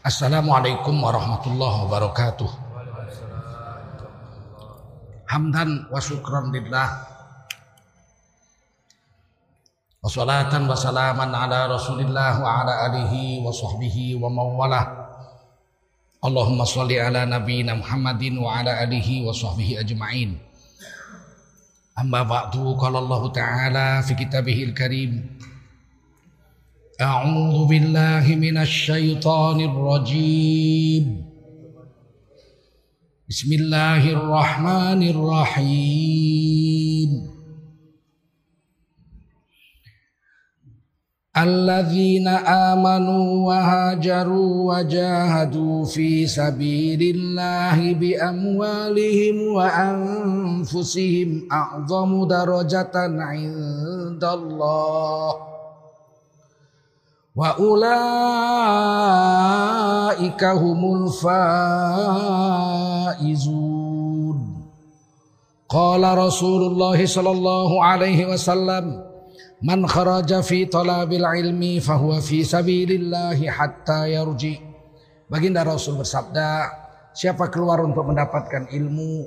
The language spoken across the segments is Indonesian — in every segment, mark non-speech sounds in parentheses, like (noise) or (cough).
Assalamualaikum warahmatullahi wabarakatuh. Hamdan wa syukran lillah. Wassalatan wa salaman ala rasulillah wa ala alihi wa sahbihi wa mawalah. Allahumma salli ala nabiyina Muhammadin wa ala alihi wa sahbihi ajma'in. Amma ba'du qala Ta'ala fi kitabihil karim أعوذ بالله من الشيطان الرجيم. بسم الله الرحمن الرحيم. الذين آمنوا وهاجروا وجاهدوا في سبيل الله بأموالهم وأنفسهم أعظم درجة عند الله. Wa ulaika humul faizun. Qala rasulullah sallallahu alaihi wasallam man kharaja fi talabil ilmi fahuwa fi sabilillahi hatta yarji. Baginda rasul bersabda siapa keluar untuk mendapatkan ilmu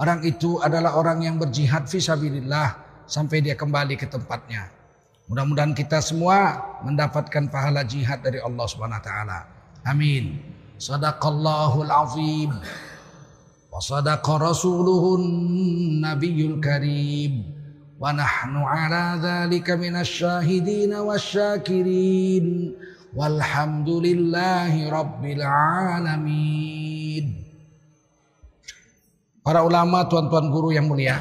orang itu adalah orang yang berjihad fi sabilillah sampai dia kembali ke tempatnya Mudah-mudahan kita semua mendapatkan pahala jihad dari Allah Subhanahu wa taala. Amin. Sadaqallahul azim. Wa sadaqa rasuluhun nabiyul karim. Wa nahnu ala dzalika minasy syahidin wasyakirin. Walhamdulillahi rabbil alamin. Para ulama, tuan-tuan guru yang mulia,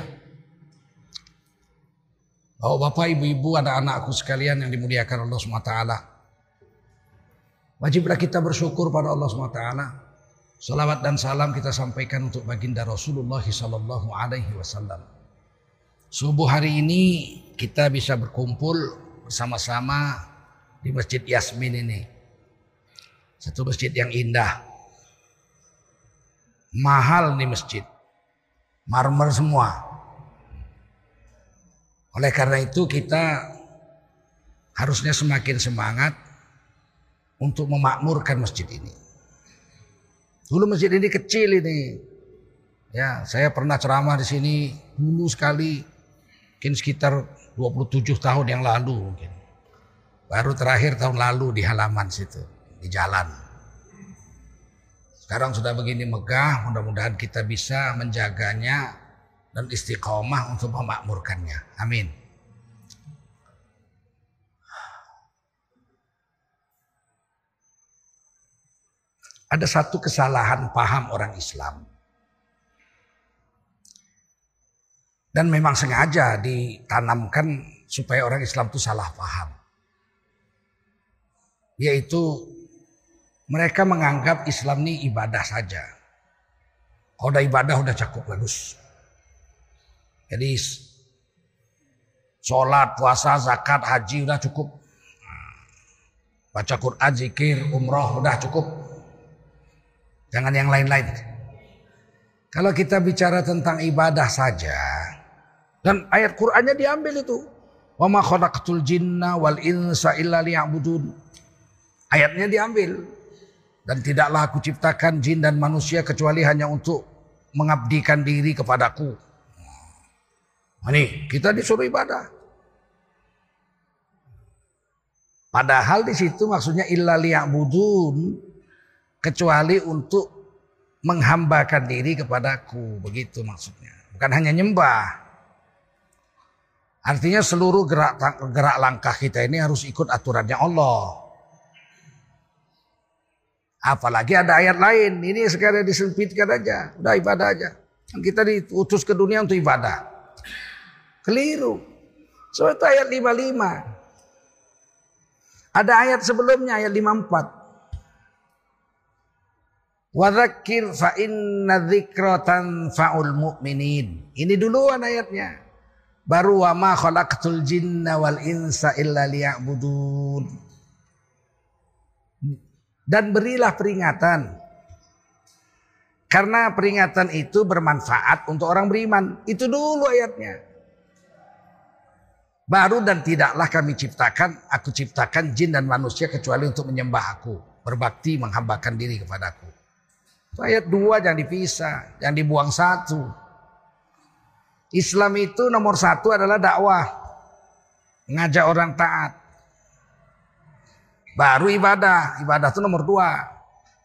Oh bapak, ibu-ibu, ada anakku sekalian yang dimuliakan Allah SWT. Wajiblah kita bersyukur pada Allah SWT. Salawat dan salam kita sampaikan untuk baginda Rasulullah Wasallam. Subuh hari ini kita bisa berkumpul bersama-sama di Masjid Yasmin ini. Satu masjid yang indah. Mahal nih masjid. Marmer semua. Oleh karena itu kita harusnya semakin semangat untuk memakmurkan masjid ini. Dulu masjid ini kecil ini. Ya, saya pernah ceramah di sini dulu sekali mungkin sekitar 27 tahun yang lalu mungkin. Baru terakhir tahun lalu di halaman situ, di jalan. Sekarang sudah begini megah, mudah-mudahan kita bisa menjaganya dan istiqomah untuk memakmurkannya. Amin. Ada satu kesalahan paham orang Islam. Dan memang sengaja ditanamkan supaya orang Islam itu salah paham. Yaitu mereka menganggap Islam ini ibadah saja. Kalau udah ibadah udah cukup bagus. Jadi sholat, puasa, zakat, haji udah cukup. Baca Quran, zikir, umroh udah cukup. Jangan yang lain-lain. Kalau kita bicara tentang ibadah saja, dan ayat Qur'annya diambil itu. Wa ma khalaqtul jinna wal insa illa liya'budun. Ayatnya diambil. Dan tidaklah aku ciptakan jin dan manusia kecuali hanya untuk mengabdikan diri kepadaku. Ini kita disuruh ibadah. Padahal di situ maksudnya illa liya'budun kecuali untuk menghambakan diri kepadaku, begitu maksudnya. Bukan hanya nyembah. Artinya seluruh gerak gerak langkah kita ini harus ikut aturannya Allah. Apalagi ada ayat lain, ini sekarang disempitkan aja, udah ibadah aja. Kita diutus ke dunia untuk ibadah. Keliru. So itu ayat 55. Ada ayat sebelumnya ayat 54. Wadhakir fa inna dzikra tanfa'ul mu'minin. Ini duluan ayatnya. Baru wa ma khalaqtul jinna wal insa illa liya'budun. Dan berilah peringatan. Karena peringatan itu bermanfaat untuk orang beriman. Itu dulu ayatnya. Baru dan tidaklah kami ciptakan, aku ciptakan jin dan manusia kecuali untuk menyembah aku. berbakti menghambakan diri kepadaku. Itu ayat dua jangan dipisah, jangan dibuang satu. Islam itu nomor satu adalah dakwah. Ngajak orang taat. Baru ibadah. Ibadah itu nomor dua.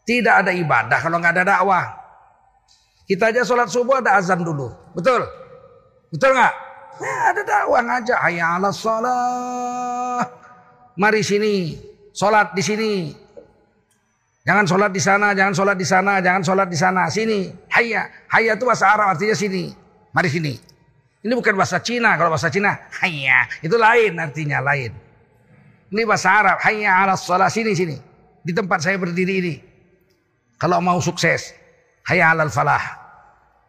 Tidak ada ibadah kalau nggak ada dakwah. Kita aja sholat subuh ada azan dulu. Betul? Betul nggak? Nah, ada dakwah ngajak. Hayya ala sholat. Mari sini. Sholat di sini. Jangan sholat di sana, jangan sholat di sana, jangan sholat di sana. Sini. Hayya. Hayya itu bahasa Arab artinya sini. Mari sini. Ini bukan bahasa Cina. Kalau bahasa Cina, hayya. Itu lain artinya, lain. Ini bahasa Arab. Hayya ala sholat. Sini, sini. Di tempat saya berdiri ini. Kalau mau sukses. Hayya ala falah.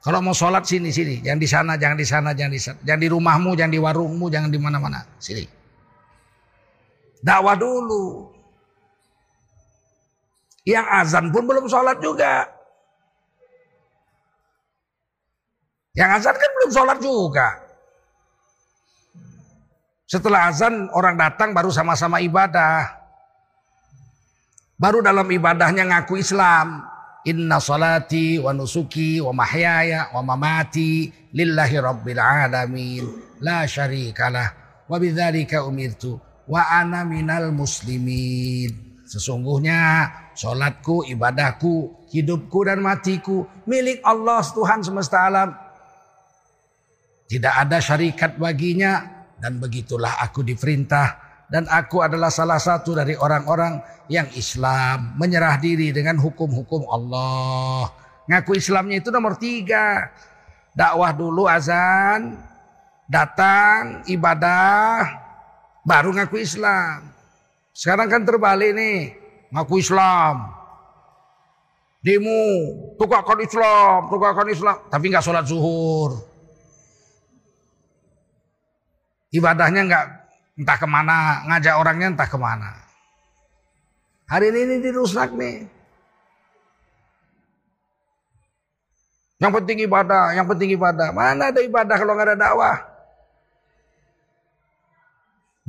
Kalau mau sholat sini, sini. Jangan di sana, jangan di sana, jangan di sana. Jangan di rumahmu, jangan di warungmu, jangan di mana-mana. Sini. Dakwah dulu. Yang azan pun belum sholat juga. Yang azan kan belum sholat juga. Setelah azan orang datang baru sama-sama ibadah. Baru dalam ibadahnya ngaku Islam. Inna salati wa nusuki wa mahyaya wa mamati lillahi rabbil alamin. La syarikalah. Wa bidzalika umirtu. Wa ana minal muslimin. Sesungguhnya sholatku, ibadahku, hidupku dan matiku milik Allah Tuhan semesta alam. Tidak ada syarikat baginya dan begitulah aku diperintah dan aku adalah salah satu dari orang-orang yang Islam menyerah diri dengan hukum-hukum Allah. Ngaku Islamnya itu nomor tiga. Dakwah dulu azan, datang ibadah, baru ngaku Islam. Sekarang kan terbalik nih, ngaku Islam. Demo, tukakkan Islam, tukakkan Islam, tapi nggak sholat zuhur. Ibadahnya nggak entah ke mana, ngajak orangnya entah ke mana. Hari ini, ini dirusak nih. Yang penting ibadah, yang penting ibadah. Mana ada ibadah kalau nggak ada dakwah?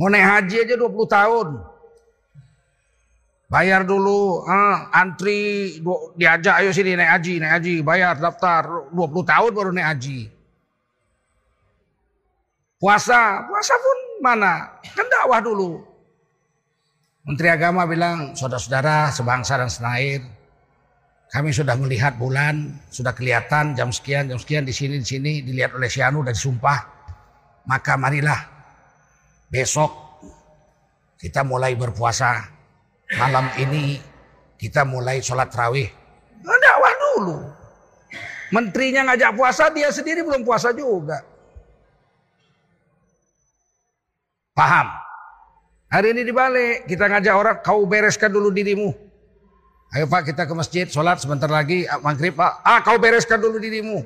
Mau naik haji aja 20 tahun. Bayar dulu, ah, antri, diajak ayo sini naik haji, naik haji, bayar daftar 20 tahun baru naik haji. Puasa, puasa pun mana? Kan dakwah dulu. Menteri Agama bilang, saudara-saudara sebangsa dan senair, kami sudah melihat bulan, sudah kelihatan jam sekian, jam sekian di sini, di sini, dilihat oleh si Anu dan disumpah. Maka marilah besok kita mulai berpuasa malam ini kita mulai sholat rawih. Nah, dakwah dulu. Menterinya ngajak puasa, dia sendiri belum puasa juga. Paham? Hari ini dibalik, kita ngajak orang, kau bereskan dulu dirimu. Ayo Pak kita ke masjid, sholat sebentar lagi, maghrib Pak. Ah kau bereskan dulu dirimu.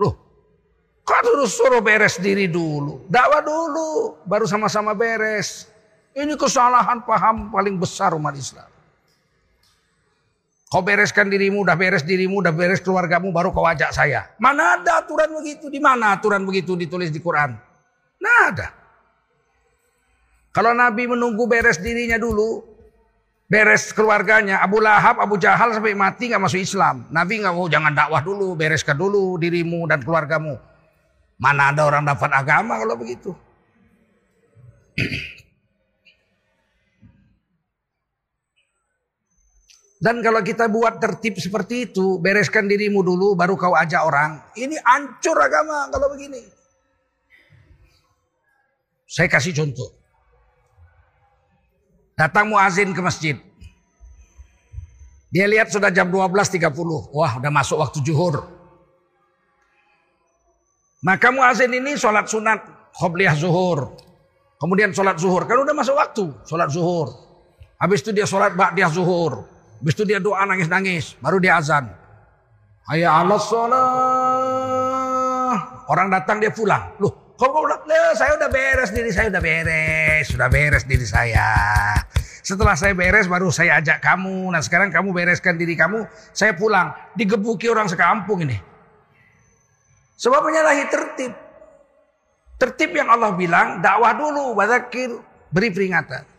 Loh, kau terus suruh beres diri dulu. Dakwah dulu, baru sama-sama beres. Ini kesalahan paham paling besar umat Islam. Kau bereskan dirimu, udah beres dirimu, udah beres keluargamu, baru kau ajak saya. Mana ada aturan begitu? Di mana aturan begitu ditulis di Quran? Nah ada. Kalau Nabi menunggu beres dirinya dulu, beres keluarganya, Abu Lahab, Abu Jahal sampai mati nggak masuk Islam. Nabi nggak mau jangan dakwah dulu, bereskan dulu dirimu dan keluargamu. Mana ada orang dapat agama kalau begitu? (clears throat) Dan kalau kita buat tertib seperti itu, bereskan dirimu dulu, baru kau ajak orang. Ini hancur agama kalau begini. Saya kasih contoh. Datang muazin ke masjid. Dia lihat sudah jam 12.30. Wah udah masuk waktu zuhur. Maka muazin ini sholat sunat. Khobliyah zuhur. Kemudian sholat zuhur. Kan udah masuk waktu sholat zuhur. Habis itu dia sholat ba'diyah zuhur. Habis itu dia doa nangis-nangis. Baru dia azan. Hayya ala sholat. Orang datang dia pulang. Loh, pulang? saya udah beres diri saya udah beres. Sudah beres diri saya. Setelah saya beres baru saya ajak kamu. Nah sekarang kamu bereskan diri kamu. Saya pulang. Digebuki orang sekampung ini. Sebab menyalahi tertib. Tertib yang Allah bilang dakwah dulu. Badakir beri peringatan.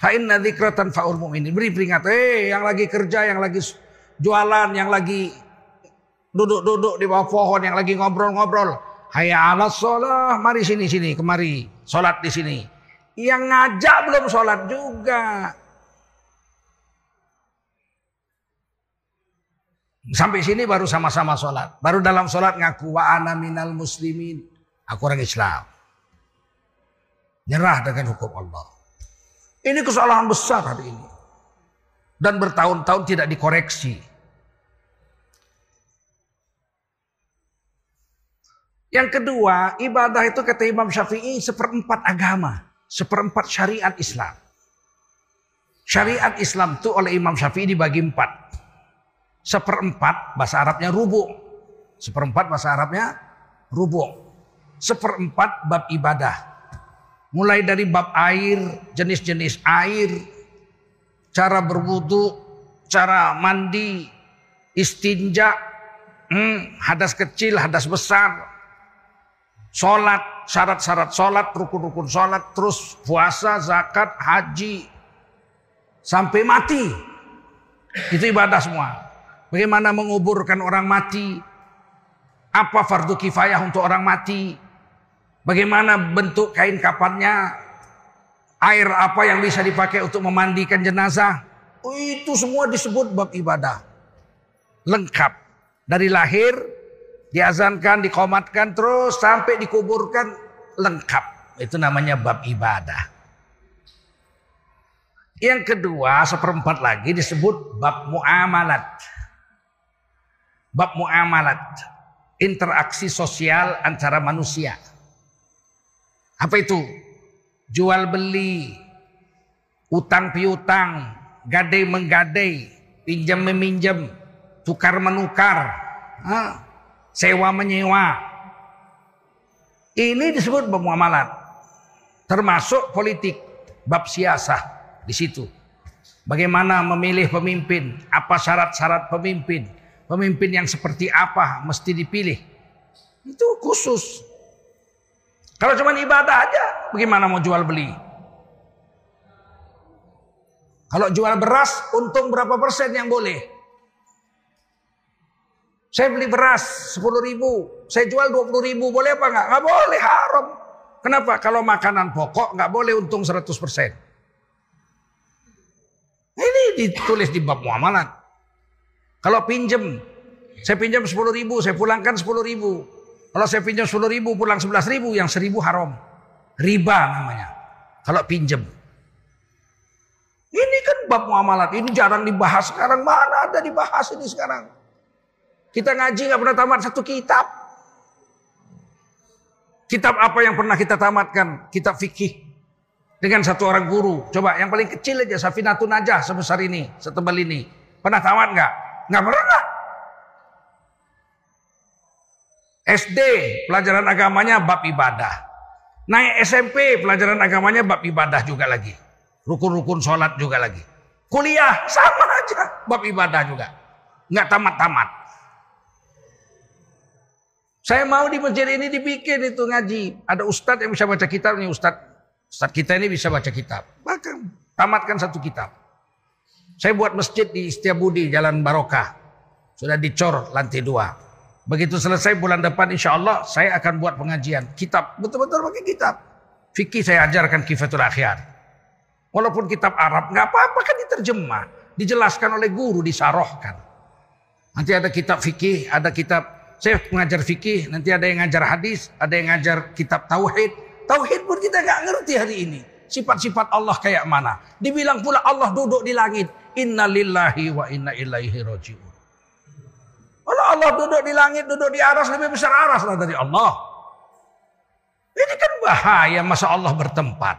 Fa inna dzikratan fa'ul mu'minin. Beri peringatan, eh yang lagi kerja, yang lagi jualan, yang lagi duduk-duduk di bawah pohon, yang lagi ngobrol-ngobrol. Hayya ala sholat, mari sini sini, kemari, sholat di sini. Yang ngajak belum sholat juga. Sampai sini baru sama-sama sholat. Baru dalam sholat ngaku wa ana minal muslimin. Aku orang Islam. Nyerah dengan hukum Allah. Ini kesalahan besar hari ini. Dan bertahun-tahun tidak dikoreksi. Yang kedua, ibadah itu kata Imam Syafi'i seperempat agama. Seperempat syariat Islam. Syariat Islam itu oleh Imam Syafi'i dibagi empat. Seperempat bahasa Arabnya rubu. Seperempat bahasa Arabnya rubu. Seperempat bab ibadah. Mulai dari bab air, jenis-jenis air, cara berwudu, cara mandi, istinja, hmm, hadas kecil, hadas besar, sholat, syarat-syarat sholat, rukun-rukun sholat, terus puasa, zakat, haji, sampai mati. Itu ibadah semua. Bagaimana menguburkan orang mati? Apa fardu kifayah untuk orang mati? Bagaimana bentuk kain kapannya? Air apa yang bisa dipakai untuk memandikan jenazah? Oh, itu semua disebut bab ibadah. Lengkap. Dari lahir, diazankan, dikomatkan, terus sampai dikuburkan lengkap. Itu namanya bab ibadah. Yang kedua, seperempat lagi disebut bab muamalat. Bab muamalat. Interaksi sosial antara manusia. Apa itu? Jual beli, utang piutang, gadai menggadai, pinjam meminjam, tukar menukar, ha? Sewa menyewa. Ini disebut bermuamalat. Termasuk politik, bab siasah di situ. Bagaimana memilih pemimpin, apa syarat-syarat pemimpin, pemimpin yang seperti apa mesti dipilih. Itu khusus kalau cuma ibadah aja, bagaimana mau jual beli? Kalau jual beras, untung berapa persen yang boleh? Saya beli beras 10 ribu, saya jual 20 ribu, boleh apa enggak? Enggak boleh, haram. Kenapa? Kalau makanan pokok enggak boleh untung 100 persen. Ini ditulis di bab muamalat. Kalau pinjem, saya pinjam 10 ribu, saya pulangkan 10 ribu. Kalau saya pinjam 10 ribu pulang 11 ribu yang 1000 haram. Riba namanya. Kalau pinjam. Ini kan bab muamalat. Ini jarang dibahas sekarang. Mana ada dibahas ini sekarang. Kita ngaji nggak pernah tamat satu kitab. Kitab apa yang pernah kita tamatkan? Kitab fikih. Dengan satu orang guru. Coba yang paling kecil aja. Safinatun Najah sebesar ini. Setebal ini. Pernah tamat nggak? Nggak pernah. SD pelajaran agamanya bab ibadah. Naik SMP pelajaran agamanya bab ibadah juga lagi. Rukun-rukun sholat juga lagi. Kuliah sama aja bab ibadah juga. Nggak tamat-tamat. Saya mau di masjid ini dibikin itu ngaji. Ada ustadz yang bisa baca kitab nih ustadz. Ustadz kita ini bisa baca kitab. Bahkan tamatkan satu kitab. Saya buat masjid di Setiabudi Jalan Barokah. Sudah dicor lantai dua. Begitu selesai bulan depan insya Allah saya akan buat pengajian. Kitab, betul-betul pakai kitab. Fikih saya ajarkan kifatul akhir. Walaupun kitab Arab nggak apa-apa kan diterjemah. Dijelaskan oleh guru, disarohkan. Nanti ada kitab fikih, ada kitab saya mengajar fikih, nanti ada yang ngajar hadis, ada yang ngajar kitab tauhid. Tauhid pun kita nggak ngerti hari ini. Sifat-sifat Allah kayak mana? Dibilang pula Allah duduk di langit. Inna lillahi wa inna ilaihi rojiun. Kalau Allah duduk di langit, duduk di aras, lebih besar aras lah dari Allah. Ini kan bahaya masa Allah bertempat.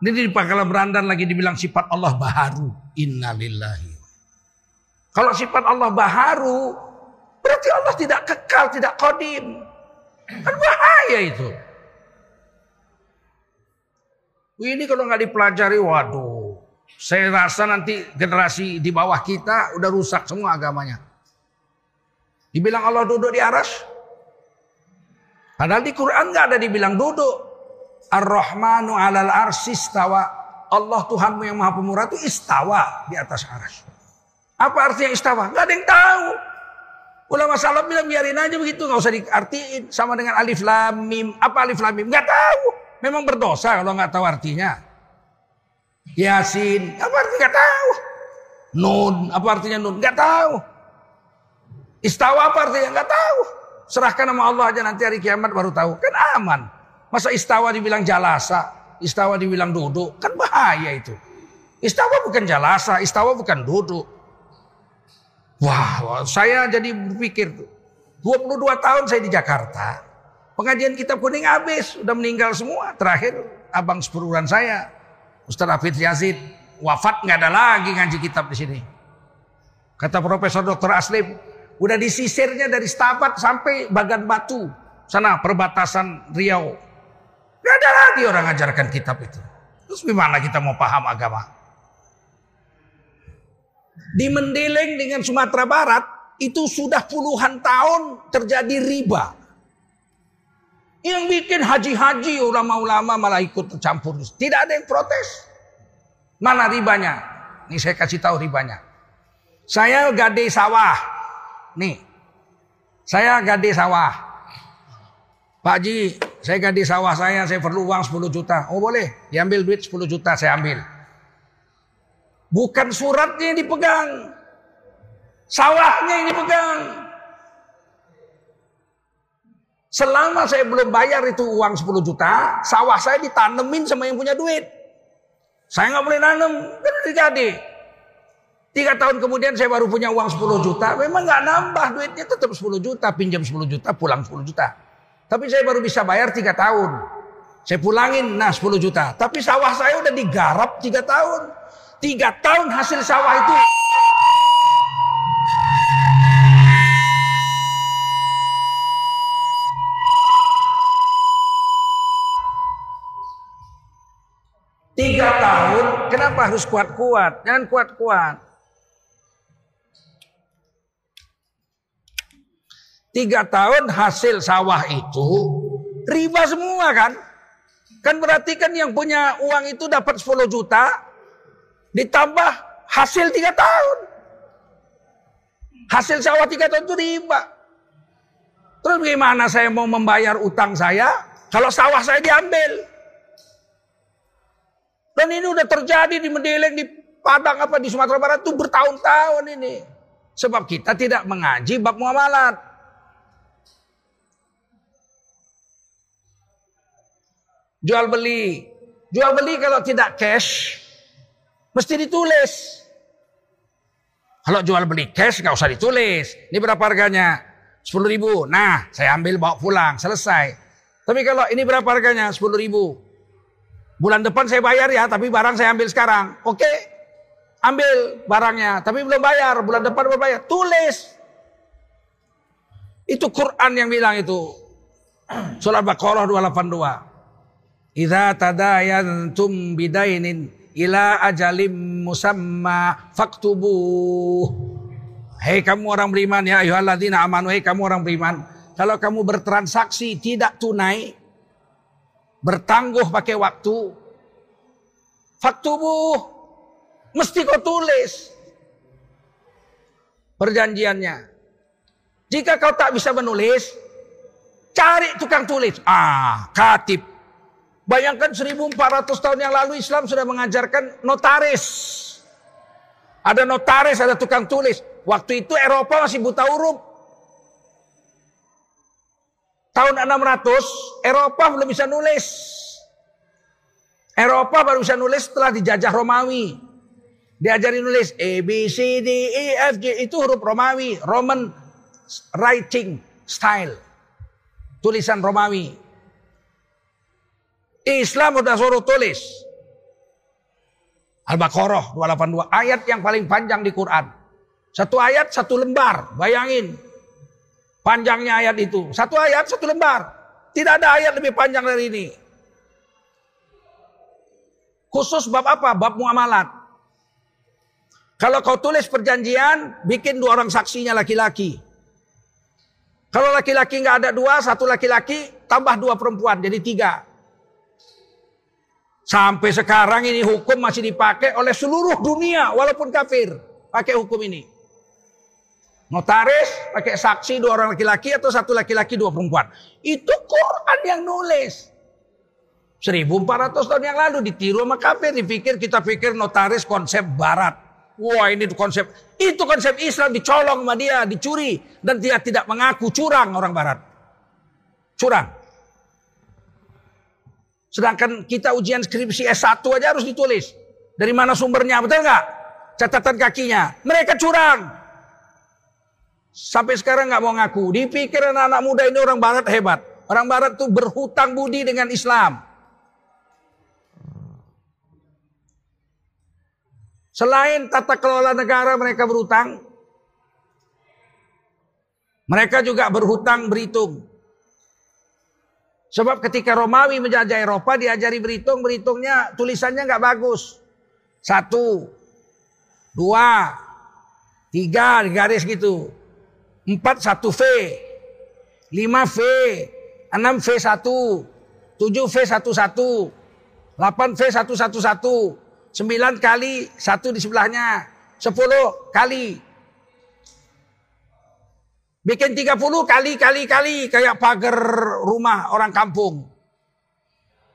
Ini di Pangkalan Berandan lagi dibilang sifat Allah baharu. Innalillahi. Kalau sifat Allah baharu, berarti Allah tidak kekal, tidak kodim. Kan bahaya itu. Ini kalau nggak dipelajari, waduh. Saya rasa nanti generasi di bawah kita udah rusak semua agamanya. Dibilang Allah duduk di aras. Padahal di Quran nggak ada dibilang duduk. Ar-Rahmanu alal arsistawa. Allah Tuhanmu yang maha pemurah itu istawa di atas aras. Apa artinya istawa? Gak ada yang tahu. Ulama salaf bilang biarin aja begitu, nggak usah diartiin sama dengan alif lam mim. Apa alif lam mim? Nggak tahu. Memang berdosa kalau nggak tahu artinya. Yasin, apa artinya nggak tahu. Nun, apa artinya nun? Nggak tahu. Istawa apa artinya? Nggak tahu. Serahkan nama Allah aja nanti hari kiamat baru tahu. Kan aman. Masa istawa dibilang jalasa, istawa dibilang duduk, kan bahaya itu. Istawa bukan jalasa, istawa bukan duduk. Wah, saya jadi berpikir 22 tahun saya di Jakarta. Pengajian kitab kuning habis, udah meninggal semua. Terakhir abang sepururan saya, Ustaz Hafid Yazid, wafat nggak ada lagi ngaji kitab di sini. Kata Profesor Dr. Aslim, udah disisirnya dari Stabat sampai Bagan Batu, sana perbatasan Riau. Gak ada lagi orang ngajarkan kitab itu. Terus gimana kita mau paham agama? Di Mendeleng dengan Sumatera Barat itu sudah puluhan tahun terjadi riba. Yang bikin haji-haji ulama-ulama malah ikut tercampur. Tidak ada yang protes. Mana ribanya? Ini saya kasih tahu ribanya. Saya gade sawah. Nih. Saya gade sawah. Pak Ji, saya ganti sawah saya, saya perlu uang 10 juta. Oh boleh, diambil duit 10 juta, saya ambil. Bukan suratnya yang dipegang. Sawahnya yang dipegang. Selama saya belum bayar itu uang 10 juta, sawah saya ditanemin sama yang punya duit. Saya nggak boleh nanam, kan jadi. Tiga tahun kemudian saya baru punya uang 10 juta, memang nggak nambah duitnya tetap 10 juta, pinjam 10 juta, pulang 10 juta. Tapi saya baru bisa bayar tiga tahun. Saya pulangin, nah 10 juta. Tapi sawah saya udah digarap tiga tahun. Tiga tahun hasil sawah itu. Tiga tahun, kenapa harus kuat-kuat? Jangan kuat-kuat. Tiga tahun hasil sawah itu riba semua kan? Kan berarti kan yang punya uang itu dapat 10 juta ditambah hasil tiga tahun. Hasil sawah tiga tahun itu riba. Terus bagaimana saya mau membayar utang saya kalau sawah saya diambil? Dan ini udah terjadi di Mendeleng, di Padang apa di Sumatera Barat itu bertahun-tahun ini. Sebab kita tidak mengaji bab muamalat. Jual beli. Jual beli kalau tidak cash, mesti ditulis. Kalau jual beli cash nggak usah ditulis. Ini berapa harganya? 10 ribu. Nah, saya ambil bawa pulang. Selesai. Tapi kalau ini berapa harganya? 10 ribu. Bulan depan saya bayar ya, tapi barang saya ambil sekarang. Oke, ambil barangnya. Tapi belum bayar. Bulan depan baru bayar. Tulis. Itu Quran yang bilang itu. (clears throat) Surah Baqarah 282. Idza tadayantum bidainin ila ajalim musamma faktubu. Hei kamu orang beriman ya ayyuhalladzina amanu hei kamu orang beriman. Kalau kamu bertransaksi tidak tunai bertangguh pakai waktu faktubu mesti kau tulis perjanjiannya. Jika kau tak bisa menulis, cari tukang tulis. Ah, katib Bayangkan 1400 tahun yang lalu Islam sudah mengajarkan notaris. Ada notaris, ada tukang tulis. Waktu itu Eropa masih buta huruf. Tahun 600 Eropa belum bisa nulis. Eropa baru bisa nulis setelah dijajah Romawi. Diajari nulis A, B, C, D, E, F, G. Itu huruf Romawi. Roman writing style. Tulisan Romawi. Islam udah suruh tulis. Al-Baqarah 282. Ayat yang paling panjang di Quran. Satu ayat, satu lembar. Bayangin. Panjangnya ayat itu. Satu ayat, satu lembar. Tidak ada ayat lebih panjang dari ini. Khusus bab apa? Bab muamalat. Kalau kau tulis perjanjian, bikin dua orang saksinya laki-laki. Kalau laki-laki nggak ada dua, satu laki-laki, tambah dua perempuan, jadi tiga. Sampai sekarang ini hukum masih dipakai oleh seluruh dunia walaupun kafir. Pakai hukum ini. Notaris pakai saksi dua orang laki-laki atau satu laki-laki dua perempuan. Itu Quran yang nulis. 1400 tahun yang lalu ditiru sama kafir. Dipikir kita pikir notaris konsep barat. Wah ini konsep. Itu konsep Islam dicolong sama dia. Dicuri. Dan dia tidak mengaku curang orang barat. Curang. Sedangkan kita ujian skripsi S1 aja harus ditulis. Dari mana sumbernya betul nggak? Catatan kakinya. Mereka curang. Sampai sekarang nggak mau ngaku. Dipikir anak-anak muda ini orang barat hebat. Orang barat tuh berhutang budi dengan Islam. Selain tata kelola negara mereka berhutang. Mereka juga berhutang berhitung. Sebab ketika Romawi menjajah Eropa diajari berhitung, berhitungnya tulisannya nggak bagus. Satu, dua, tiga garis gitu. 4 1 V, 5 V, 6 V 1, 7 V 1 1, 8 V 1 1 1, 9 kali 1 di sebelahnya, 10 kali. Bikin 30 kali kali kali kayak pagar rumah orang kampung.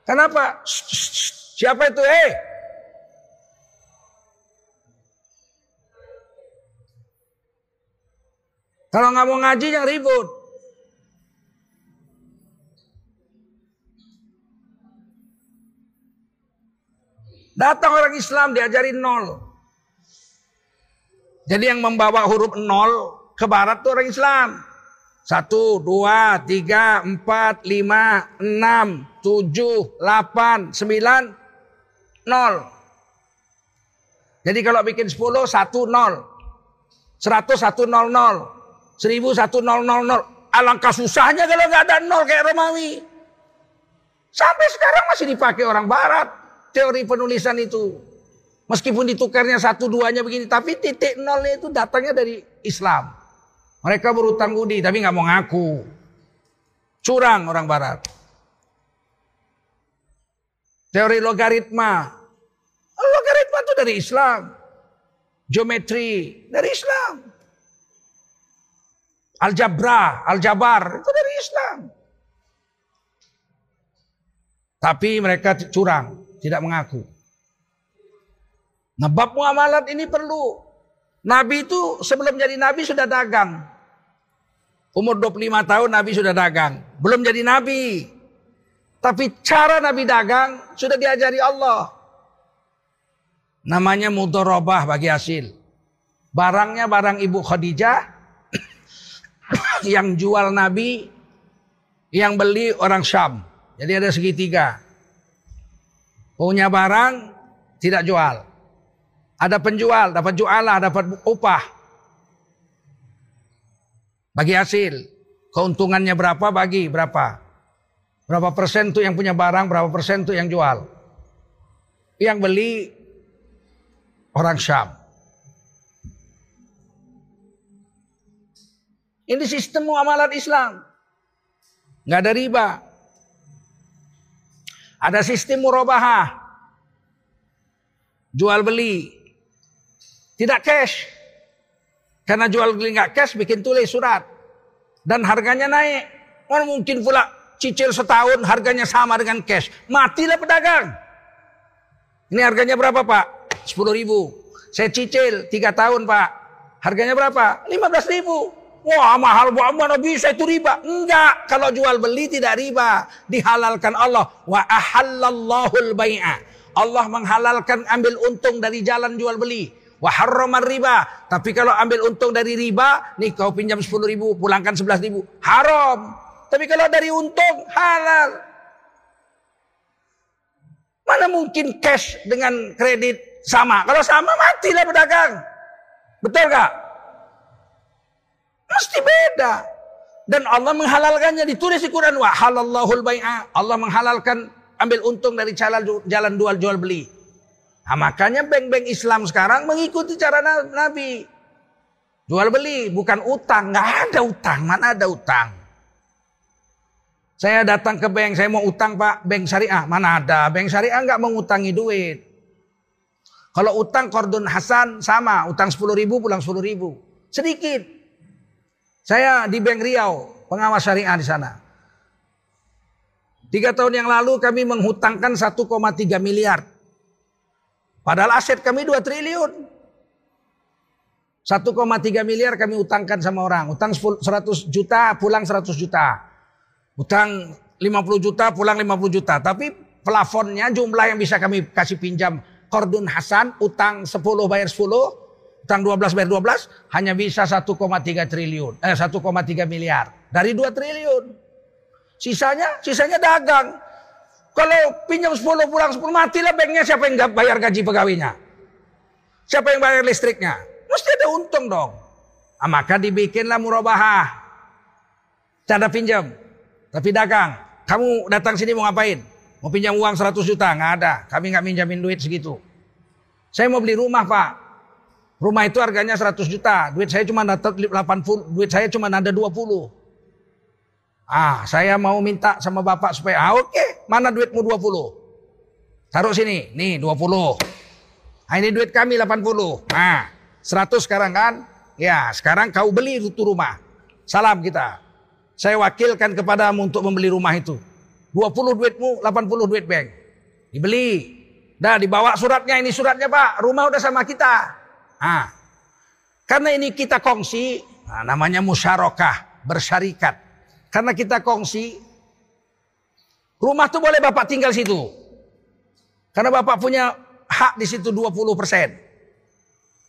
Kenapa? Siapa itu? Eh, Kalau nggak mau ngaji yang ribut. Datang orang Islam diajari nol. Jadi yang membawa huruf nol ke barat itu orang Islam. Satu, dua, tiga, empat, lima, enam, tujuh, delapan, sembilan, nol. Jadi kalau bikin sepuluh, satu, nol. Seratus, satu, nol, nol. 1100. Alangkah susahnya kalau nggak ada nol kayak Romawi. Sampai sekarang masih dipakai orang barat. Teori penulisan itu. Meskipun ditukarnya satu duanya begini. Tapi titik nolnya itu datangnya dari Islam. Mereka berutang budi tapi nggak mau ngaku. Curang orang barat. Teori logaritma. Logaritma itu dari Islam. Geometri dari Islam. Aljabra, Aljabar itu dari Islam. Tapi mereka curang, tidak mengaku. Nah bab muamalat ini perlu. Nabi itu sebelum jadi nabi sudah dagang. Umur 25 tahun nabi sudah dagang. Belum jadi nabi. Tapi cara nabi dagang sudah diajari Allah. Namanya mudorobah bagi hasil. Barangnya barang Ibu Khadijah, (coughs) yang jual Nabi, yang beli orang Syam. Jadi ada segitiga. Punya barang, tidak jual. Ada penjual, dapat jualah, dapat upah. Bagi hasil. Keuntungannya berapa, bagi berapa. Berapa persen tuh yang punya barang, berapa persen tuh yang jual. Yang beli orang Syam. Ini sistem muamalat Islam. Nggak ada riba. Ada sistem murabahah. Jual beli. Tidak cash. Karena jual beli nggak cash bikin tulis surat. Dan harganya naik. Oh mungkin pula cicil setahun harganya sama dengan cash. Matilah pedagang. Ini harganya berapa pak? 10 ribu. Saya cicil 3 tahun pak. Harganya berapa? 15 ribu. Wah mahal mana bisa itu riba? Enggak. Kalau jual beli tidak riba. Dihalalkan Allah. Wa ahallallahul bai'a. Allah menghalalkan ambil untung dari jalan jual beli. Wa harramar riba. Tapi kalau ambil untung dari riba, nih kau pinjam 10 ribu, pulangkan 11 ribu. Haram. Tapi kalau dari untung, halal. Mana mungkin cash dengan kredit sama? Kalau sama matilah pedagang. Betul gak? Mesti beda. Dan Allah menghalalkannya ditulis di Quran wa halallahul. Allah menghalalkan ambil untung dari jalan jual jual beli. Nah, makanya bank-bank Islam sekarang mengikuti cara Nabi. Jual beli bukan utang, nggak ada utang, mana ada utang. Saya datang ke bank, saya mau utang pak, bank syariah. Mana ada, bank syariah nggak mengutangi duit. Kalau utang kordon Hasan sama, utang 10 ribu pulang 10 ribu. Sedikit. Saya di Bank Riau, pengawas syariah di sana. Tiga tahun yang lalu kami menghutangkan 1,3 miliar. Padahal aset kami 2 triliun. 1,3 miliar kami utangkan sama orang. Utang 100 juta, pulang 100 juta. Utang 50 juta, pulang 50 juta. Tapi plafonnya jumlah yang bisa kami kasih pinjam. Kordun Hasan, utang 10 bayar 10. Utang 12 bayar 12. Hanya bisa 1,3 triliun. Eh 1,3 miliar. Dari 2 triliun. Sisanya, sisanya dagang. Kalau pinjam 10 pulang 10 matilah banknya siapa yang bayar gaji pegawainya? Siapa yang bayar listriknya? Mesti ada untung dong. Nah, maka dibikinlah murabahah. Cara pinjam. Tapi dagang, kamu datang sini mau ngapain? Mau pinjam uang 100 juta? Nggak ada. Kami nggak minjamin duit segitu. Saya mau beli rumah pak. Rumah itu harganya 100 juta. Duit saya cuma dapat 80. Duit saya cuma ada 20. Ah, saya mau minta sama bapak supaya, ah oke, okay. mana duitmu 20? Taruh sini, nih 20. Ah, ini duit kami 80. Nah, 100 sekarang kan? Ya, sekarang kau beli itu rumah. Salam kita. Saya wakilkan kepadamu untuk membeli rumah itu. 20 duitmu, 80 duit bank. Dibeli. Dah dibawa suratnya, ini suratnya pak. Rumah udah sama kita. Ah. Karena ini kita kongsi, nah, namanya musyarakah, bersyarikat. Karena kita kongsi, rumah tuh boleh bapak tinggal situ. Karena bapak punya hak di situ 20 persen.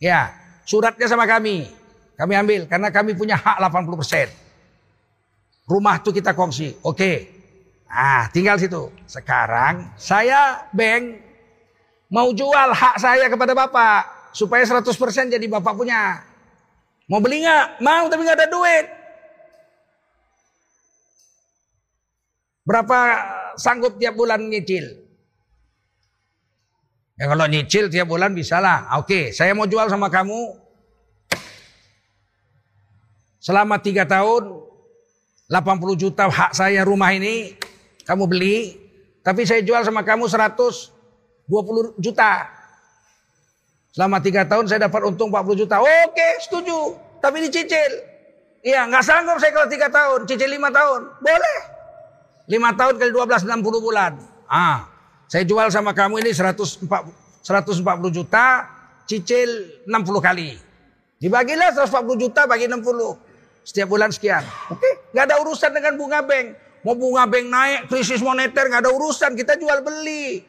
Ya, suratnya sama kami. Kami ambil karena kami punya hak 80 persen. Rumah tuh kita kongsi. Oke. Ah, tinggal situ. Sekarang saya bank mau jual hak saya kepada Bapak supaya 100% jadi Bapak punya. Mau beli nggak? Mau tapi nggak ada duit. Berapa sanggup tiap bulan nyicil? Ya kalau nyicil tiap bulan bisa lah. Oke, saya mau jual sama kamu selama tiga tahun 80 juta hak saya rumah ini kamu beli, tapi saya jual sama kamu 120 juta. Selama tiga tahun saya dapat untung 40 juta. Oke, setuju. Tapi dicicil. Iya, nggak sanggup saya kalau tiga tahun, cicil lima tahun. Boleh. Lima tahun kali 12, 60 bulan. Ah, saya jual sama kamu ini 140, 140 juta, cicil 60 kali. Dibagilah 140 juta bagi 60. Setiap bulan sekian. Oke, okay? nggak ada urusan dengan bunga bank. Mau bunga bank naik, krisis moneter nggak ada urusan. Kita jual beli.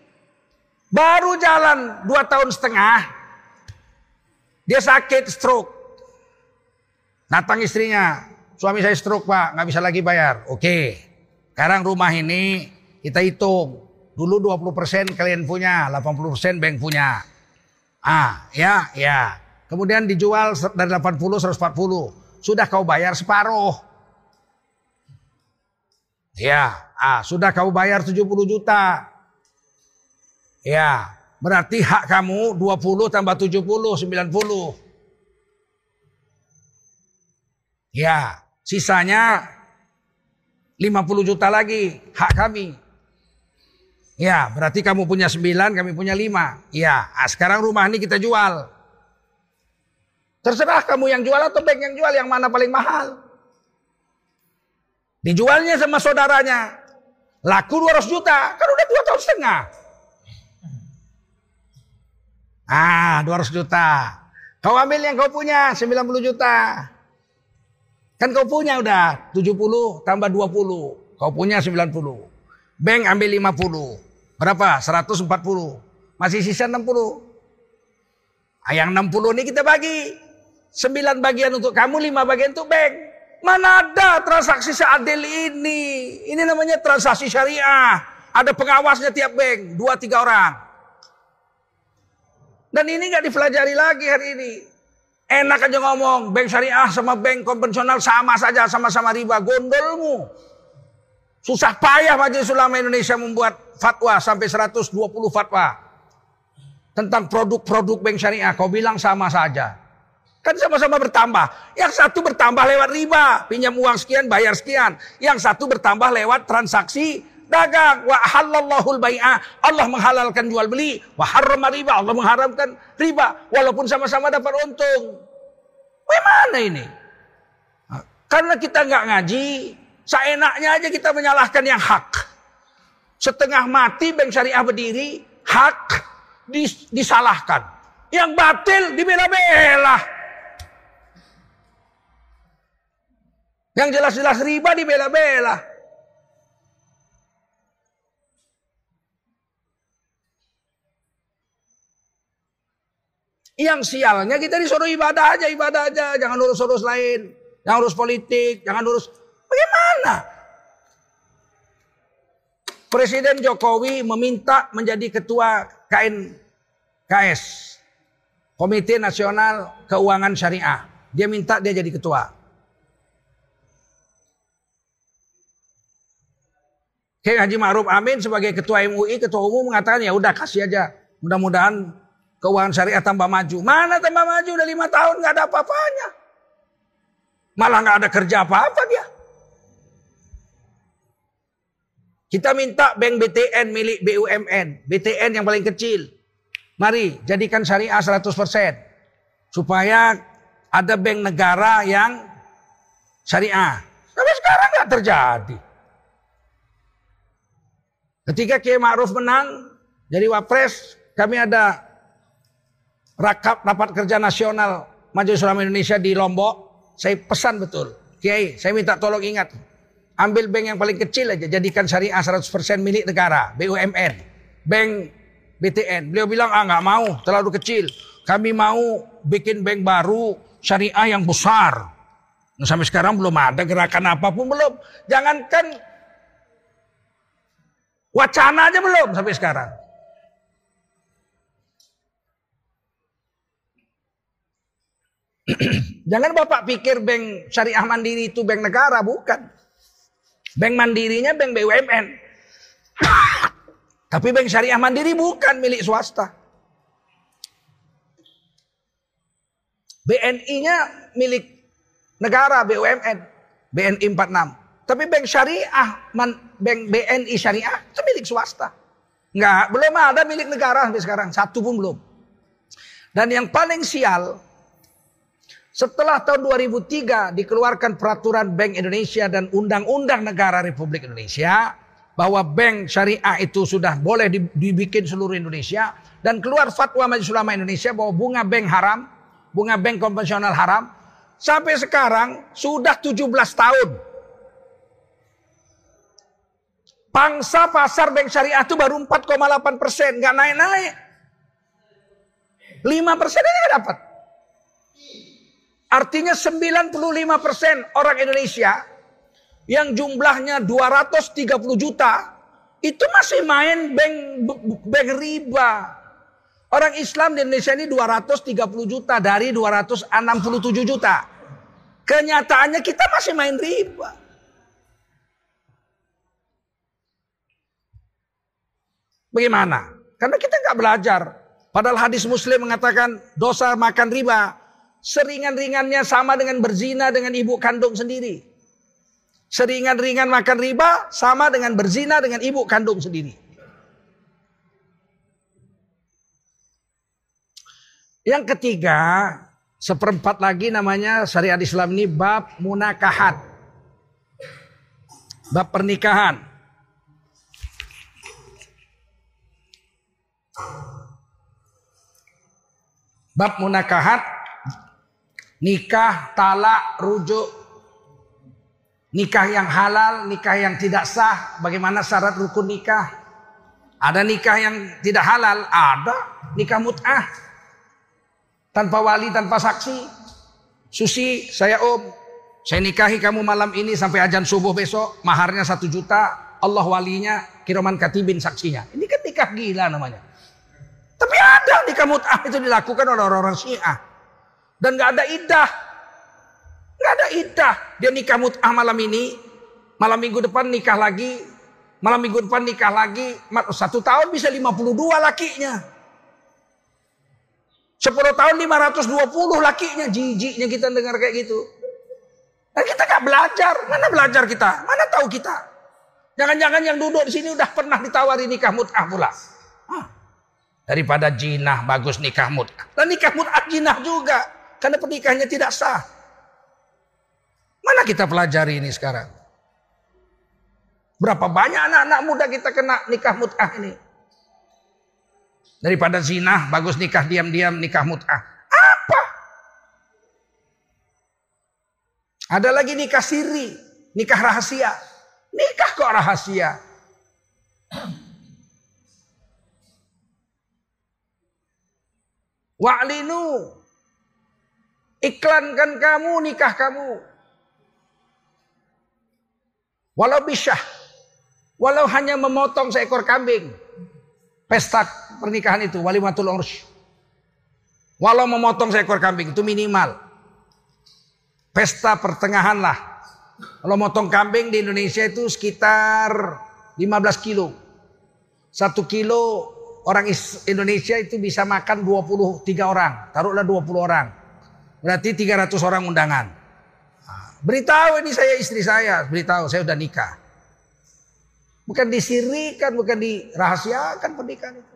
Baru jalan dua tahun setengah, dia sakit stroke. Datang istrinya, suami saya stroke pak, nggak bisa lagi bayar. Oke, sekarang rumah ini kita hitung. Dulu 20% kalian punya, 80% bank punya. Ah, ya, ya. Kemudian dijual dari 80 140 sudah kau bayar separuh. Ya, ah, sudah kau bayar 70 juta. Ya, berarti hak kamu 20 tambah 70, 90. Ya, sisanya 50 juta lagi hak kami. Ya, berarti kamu punya 9, kami punya 5. Ya, ah, sekarang rumah ini kita jual. Terserah kamu yang jual atau bank yang jual yang mana paling mahal. Dijualnya sama saudaranya. Laku 200 juta. Kan udah 2 tahun setengah. Ah 200 juta. Kau ambil yang kau punya 90 juta. Kan kau punya udah 70 tambah 20. Kau punya 90. Bank ambil 50. Berapa? 140. Masih sisa 60. Ah, yang 60 ini kita bagi. Sembilan bagian untuk kamu, lima bagian untuk bank. Mana ada transaksi seadil ini? Ini namanya transaksi syariah. Ada pengawasnya tiap bank, dua tiga orang. Dan ini nggak dipelajari lagi hari ini. Enak aja ngomong, bank syariah sama bank konvensional sama saja, sama-sama riba. Gondolmu. Susah payah Majelis Ulama Indonesia membuat fatwa sampai 120 fatwa. Tentang produk-produk bank syariah. Kau bilang sama saja. Kan sama-sama bertambah. Yang satu bertambah lewat riba, pinjam uang sekian, bayar sekian. Yang satu bertambah lewat transaksi dagang. Wa halallahul bai'a. Allah menghalalkan jual beli. Wa harrama riba. Allah mengharamkan riba. Walaupun sama-sama dapat untung. Bagaimana ini? Karena kita nggak ngaji, seenaknya aja kita menyalahkan yang hak. Setengah mati bank syariah berdiri, hak dis disalahkan. Yang batil dibela-bela. Yang jelas-jelas riba dibela-bela. Yang sialnya kita disuruh ibadah aja, ibadah aja. Jangan urus-urus lain. Jangan urus politik, jangan urus... Bagaimana? Presiden Jokowi meminta menjadi ketua KNKS. Komite Nasional Keuangan Syariah. Dia minta dia jadi ketua. Kiai Haji Ma'ruf Amin sebagai ketua MUI, ketua umum mengatakan ya udah kasih aja. Mudah-mudahan keuangan syariah tambah maju. Mana tambah maju? Udah lima tahun nggak ada apa-apanya. Malah nggak ada kerja apa-apa dia. Kita minta bank BTN milik BUMN. BTN yang paling kecil. Mari jadikan syariah 100%. Supaya ada bank negara yang syariah. Tapi sekarang nggak terjadi. Ketika Kiai Ma'ruf menang jadi wapres, kami ada rakap rapat kerja nasional Majelis Ulama Indonesia di Lombok. Saya pesan betul, Kiai, saya minta tolong ingat, ambil bank yang paling kecil aja, jadikan syariah 100% milik negara, BUMN, bank BTN. Beliau bilang, ah nggak mau, terlalu kecil. Kami mau bikin bank baru, syariah yang besar. Nah, sampai sekarang belum ada gerakan apa pun belum. Jangankan Wacana aja belum sampai sekarang. (clears throat) Jangan Bapak pikir bank syariah mandiri itu bank negara, bukan. Bank mandirinya bank BUMN. (clears throat) Tapi bank syariah mandiri bukan milik swasta. BNI-nya milik negara BUMN. BNI 46. Tapi bank syariah, bank BNI syariah itu milik swasta. Enggak, belum ada milik negara sampai sekarang. Satu pun belum. Dan yang paling sial, setelah tahun 2003 dikeluarkan peraturan Bank Indonesia dan Undang-Undang Negara Republik Indonesia bahwa bank syariah itu sudah boleh dibikin seluruh Indonesia dan keluar fatwa Majelis Ulama Indonesia bahwa bunga bank haram, bunga bank konvensional haram. Sampai sekarang sudah 17 tahun Pangsa pasar bank syariah itu baru 4,8 persen. Nggak naik-naik. 5 persen ini nggak dapat. Artinya 95 persen orang Indonesia yang jumlahnya 230 juta itu masih main bank, bank riba. Orang Islam di Indonesia ini 230 juta dari 267 juta. Kenyataannya kita masih main riba. Bagaimana? Karena kita nggak belajar. Padahal hadis muslim mengatakan dosa makan riba. Seringan-ringannya sama dengan berzina dengan ibu kandung sendiri. Seringan-ringan makan riba sama dengan berzina dengan ibu kandung sendiri. Yang ketiga, seperempat lagi namanya syariat Islam ini bab munakahat. Bab pernikahan. Bab munakahat nikah, talak, rujuk, nikah yang halal, nikah yang tidak sah, bagaimana syarat rukun nikah? Ada nikah yang tidak halal, ada nikah mut'ah. Tanpa wali, tanpa saksi. Susi, saya om, saya nikahi kamu malam ini sampai ajan subuh besok, maharnya satu juta, Allah walinya, kiraman katibin saksinya. Ini kan nikah gila namanya. Tapi ada nikah mut'ah itu dilakukan oleh orang-orang Syiah. Dan gak ada idah. Gak ada idah. Dia nikah mut'ah malam ini. Malam minggu depan nikah lagi. Malam minggu depan nikah lagi. Satu tahun bisa 52 lakinya. 10 tahun 520 lakinya, jijiknya kita dengar kayak gitu. Dan kita gak belajar, mana belajar kita, mana tahu kita. Jangan-jangan yang duduk di sini udah pernah ditawari nikah mut'ah pula. Hah. Daripada jinah bagus nikah mut'ah. Dan nikah mut'ah jinah juga. Karena pernikahannya tidak sah. Mana kita pelajari ini sekarang? Berapa banyak anak-anak muda kita kena nikah mut'ah ini? Daripada zina, bagus nikah diam-diam, nikah mut'ah. Apa? Ada lagi nikah siri, nikah rahasia. Nikah kok rahasia? Wa'linu. Iklankan kamu nikah kamu. Walau bisa. Walau hanya memotong seekor kambing. Pesta pernikahan itu walimatul ursh. Walau memotong seekor kambing itu minimal. Pesta pertengahan lah. Kalau motong kambing di Indonesia itu sekitar 15 kilo. Satu kilo orang Indonesia itu bisa makan 23 orang. Taruhlah 20 orang. Berarti 300 orang undangan. Beritahu ini saya istri saya. Beritahu saya udah nikah. Bukan disirikan, bukan dirahasiakan pernikahan itu.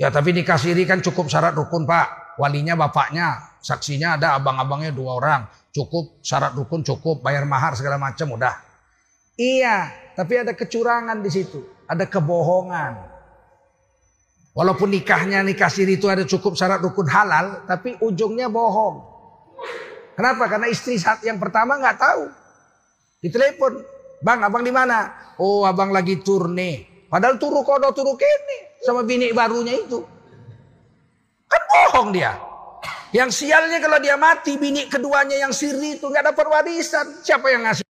Ya tapi nikah siri kan cukup syarat rukun pak. Walinya bapaknya, saksinya ada abang-abangnya dua orang. Cukup syarat rukun cukup, bayar mahar segala macam udah. Iya, tapi ada kecurangan di situ. Ada kebohongan. Walaupun nikahnya nikah siri itu ada cukup syarat rukun halal, tapi ujungnya bohong. Kenapa? Karena istri saat yang pertama nggak tahu. Ditelepon, bang, abang di mana? Oh, abang lagi turne. Padahal turu kodo turu kene sama bini barunya itu. Kan bohong dia. Yang sialnya kalau dia mati bini keduanya yang siri itu nggak dapat warisan. Siapa yang ngasih?